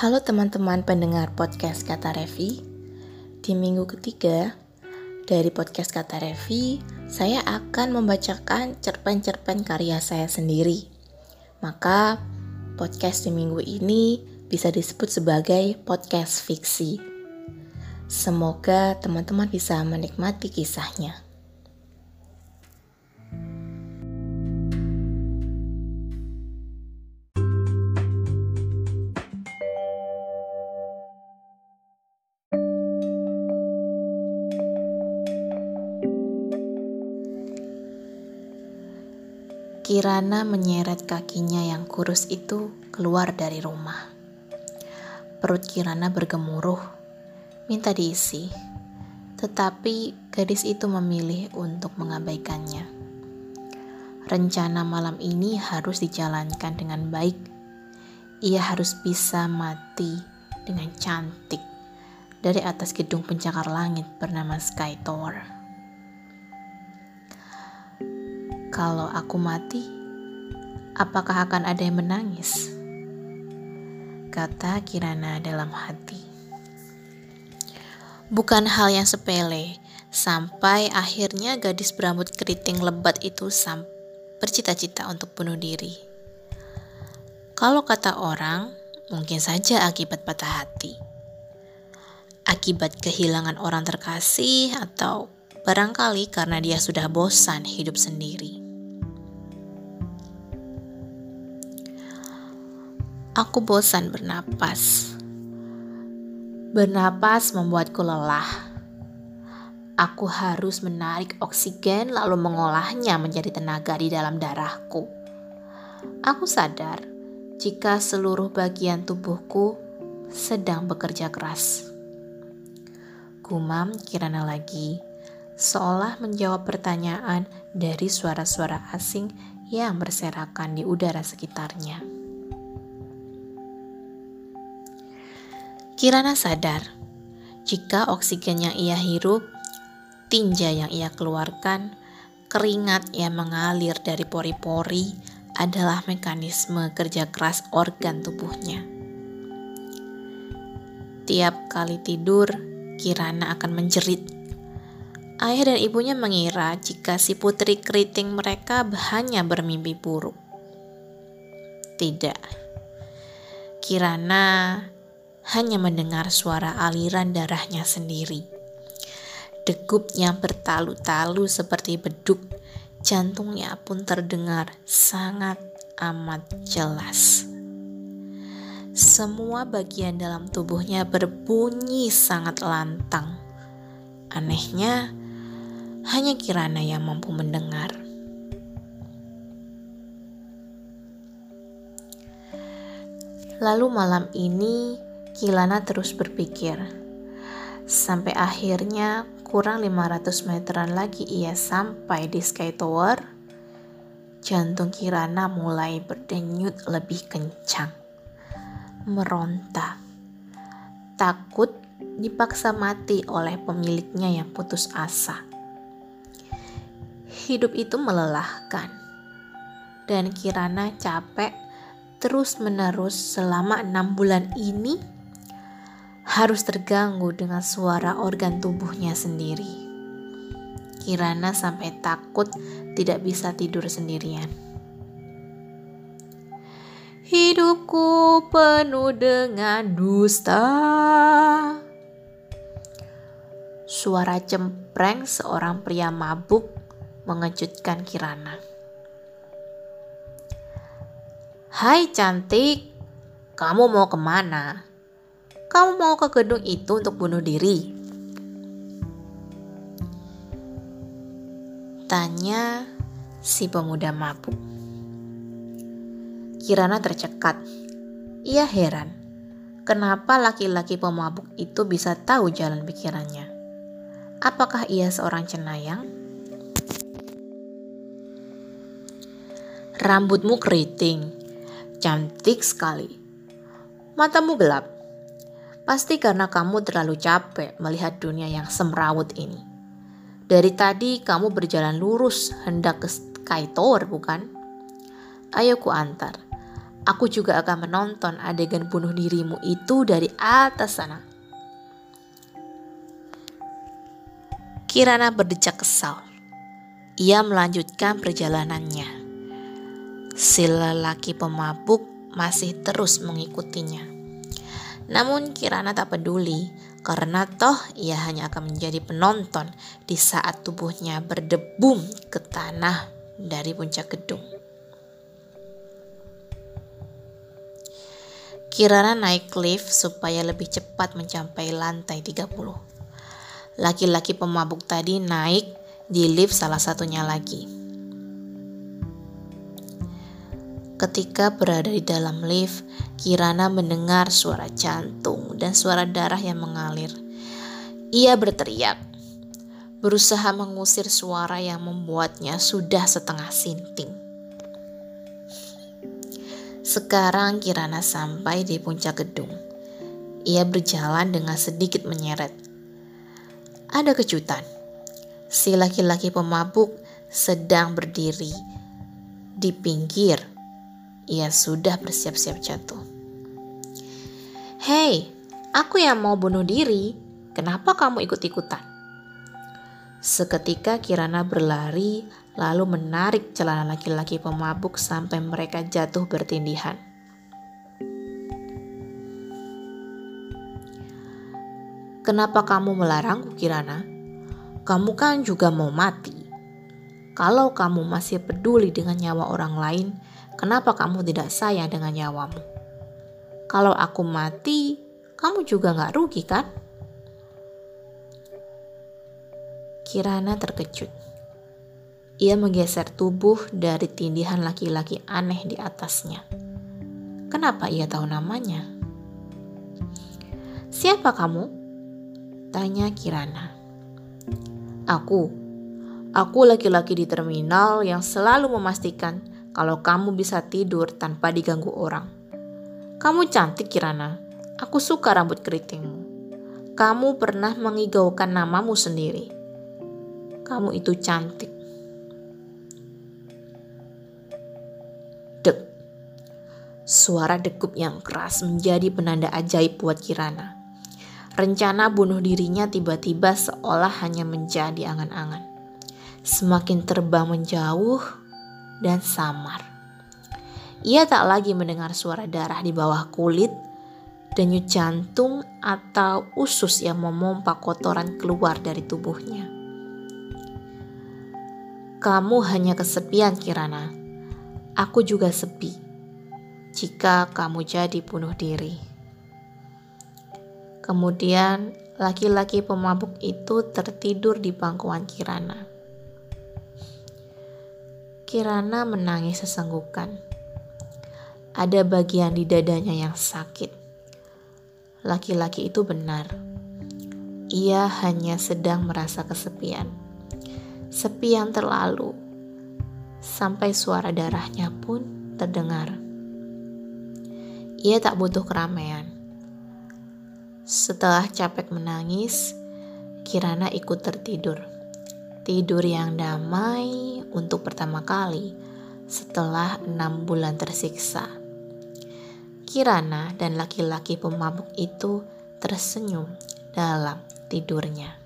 Halo teman-teman pendengar podcast Kata Revi. Di minggu ketiga dari podcast Kata Revi, saya akan membacakan cerpen-cerpen karya saya sendiri. Maka podcast di minggu ini bisa disebut sebagai podcast fiksi. Semoga teman-teman bisa menikmati kisahnya. Kirana menyeret kakinya yang kurus itu keluar dari rumah. Perut Kirana bergemuruh, minta diisi. Tetapi gadis itu memilih untuk mengabaikannya. Rencana malam ini harus dijalankan dengan baik. Ia harus bisa mati dengan cantik dari atas gedung pencakar langit bernama Sky Tower. Kalau aku mati, apakah akan ada yang menangis? Kata Kirana dalam hati. Bukan hal yang sepele, sampai akhirnya gadis berambut keriting lebat itu bercita-cita untuk bunuh diri. Kalau kata orang, mungkin saja akibat patah hati. Akibat kehilangan orang terkasih atau barangkali karena dia sudah bosan hidup sendiri. Aku bosan bernapas. Bernapas membuatku lelah. Aku harus menarik oksigen lalu mengolahnya menjadi tenaga di dalam darahku. Aku sadar jika seluruh bagian tubuhku sedang bekerja keras. Gumam Kirana lagi, seolah menjawab pertanyaan dari suara-suara asing yang berserakan di udara sekitarnya. Kirana sadar jika oksigen yang ia hirup, tinja yang ia keluarkan, keringat yang mengalir dari pori-pori adalah mekanisme kerja keras organ tubuhnya. Tiap kali tidur, Kirana akan menjerit. Ayah dan ibunya mengira jika si putri keriting mereka hanya bermimpi buruk. Tidak. Kirana hanya mendengar suara aliran darahnya sendiri. Degupnya bertalu-talu seperti beduk, jantungnya pun terdengar sangat amat jelas. Semua bagian dalam tubuhnya berbunyi sangat lantang. Anehnya, hanya Kirana yang mampu mendengar. Lalu malam ini Kilana terus berpikir. Sampai akhirnya kurang 500 meteran lagi ia sampai di Sky Tower. Jantung Kirana mulai berdenyut lebih kencang. Meronta. Takut dipaksa mati oleh pemiliknya yang putus asa. Hidup itu melelahkan. Dan Kirana capek terus-menerus selama enam bulan ini harus terganggu dengan suara organ tubuhnya sendiri. Kirana sampai takut tidak bisa tidur sendirian. Hidupku penuh dengan dusta. Suara cempreng seorang pria mabuk mengejutkan Kirana. Hai cantik, kamu mau ke mana? Kamu mau ke gedung itu untuk bunuh diri? Tanya si pemuda mabuk. Kirana tercekat. Ia heran. Kenapa laki-laki pemabuk itu bisa tahu jalan pikirannya? Apakah ia seorang cenayang? Rambutmu keriting, cantik sekali. Matamu gelap, Pasti karena kamu terlalu capek melihat dunia yang semrawut ini. Dari tadi kamu berjalan lurus hendak ke Sky Tower bukan? Ayo ku antar. Aku juga akan menonton adegan bunuh dirimu itu dari atas sana. Kirana berdecak kesal. Ia melanjutkan perjalanannya. Si lelaki pemabuk masih terus mengikutinya. Namun Kirana tak peduli karena toh ia hanya akan menjadi penonton di saat tubuhnya berdebum ke tanah dari puncak gedung. Kirana naik lift supaya lebih cepat mencapai lantai 30. Laki-laki pemabuk tadi naik di lift salah satunya lagi. Ketika berada di dalam lift, Kirana mendengar suara jantung dan suara darah yang mengalir. Ia berteriak, berusaha mengusir suara yang membuatnya sudah setengah sinting. Sekarang Kirana sampai di puncak gedung. Ia berjalan dengan sedikit menyeret. Ada kejutan. Si laki-laki pemabuk sedang berdiri di pinggir ia sudah bersiap-siap jatuh. Hei, aku yang mau bunuh diri. Kenapa kamu ikut-ikutan? Seketika Kirana berlari lalu menarik celana laki-laki pemabuk sampai mereka jatuh bertindihan. Kenapa kamu melarangku Kirana? Kamu kan juga mau mati. Kalau kamu masih peduli dengan nyawa orang lain, Kenapa kamu tidak sayang dengan nyawamu? Kalau aku mati, kamu juga gak rugi kan? Kirana terkejut. Ia menggeser tubuh dari tindihan laki-laki aneh di atasnya. Kenapa ia tahu namanya? Siapa kamu? Tanya Kirana. Aku. Aku laki-laki di terminal yang selalu memastikan kalau kamu bisa tidur tanpa diganggu orang. Kamu cantik Kirana, aku suka rambut keritingmu. Kamu pernah mengigaukan namamu sendiri. Kamu itu cantik. Dek. Suara degup yang keras menjadi penanda ajaib buat Kirana. Rencana bunuh dirinya tiba-tiba seolah hanya menjadi angan-angan. Semakin terbang menjauh, dan samar. Ia tak lagi mendengar suara darah di bawah kulit, denyut jantung atau usus yang memompa kotoran keluar dari tubuhnya. Kamu hanya kesepian, Kirana. Aku juga sepi. Jika kamu jadi bunuh diri. Kemudian, laki-laki pemabuk itu tertidur di pangkuan Kirana. Kirana menangis sesenggukan. Ada bagian di dadanya yang sakit. Laki-laki itu benar. Ia hanya sedang merasa kesepian. Sepi yang terlalu. Sampai suara darahnya pun terdengar. Ia tak butuh keramaian. Setelah capek menangis, Kirana ikut tertidur. Tidur yang damai untuk pertama kali setelah enam bulan tersiksa. Kirana dan laki-laki pemabuk itu tersenyum dalam tidurnya.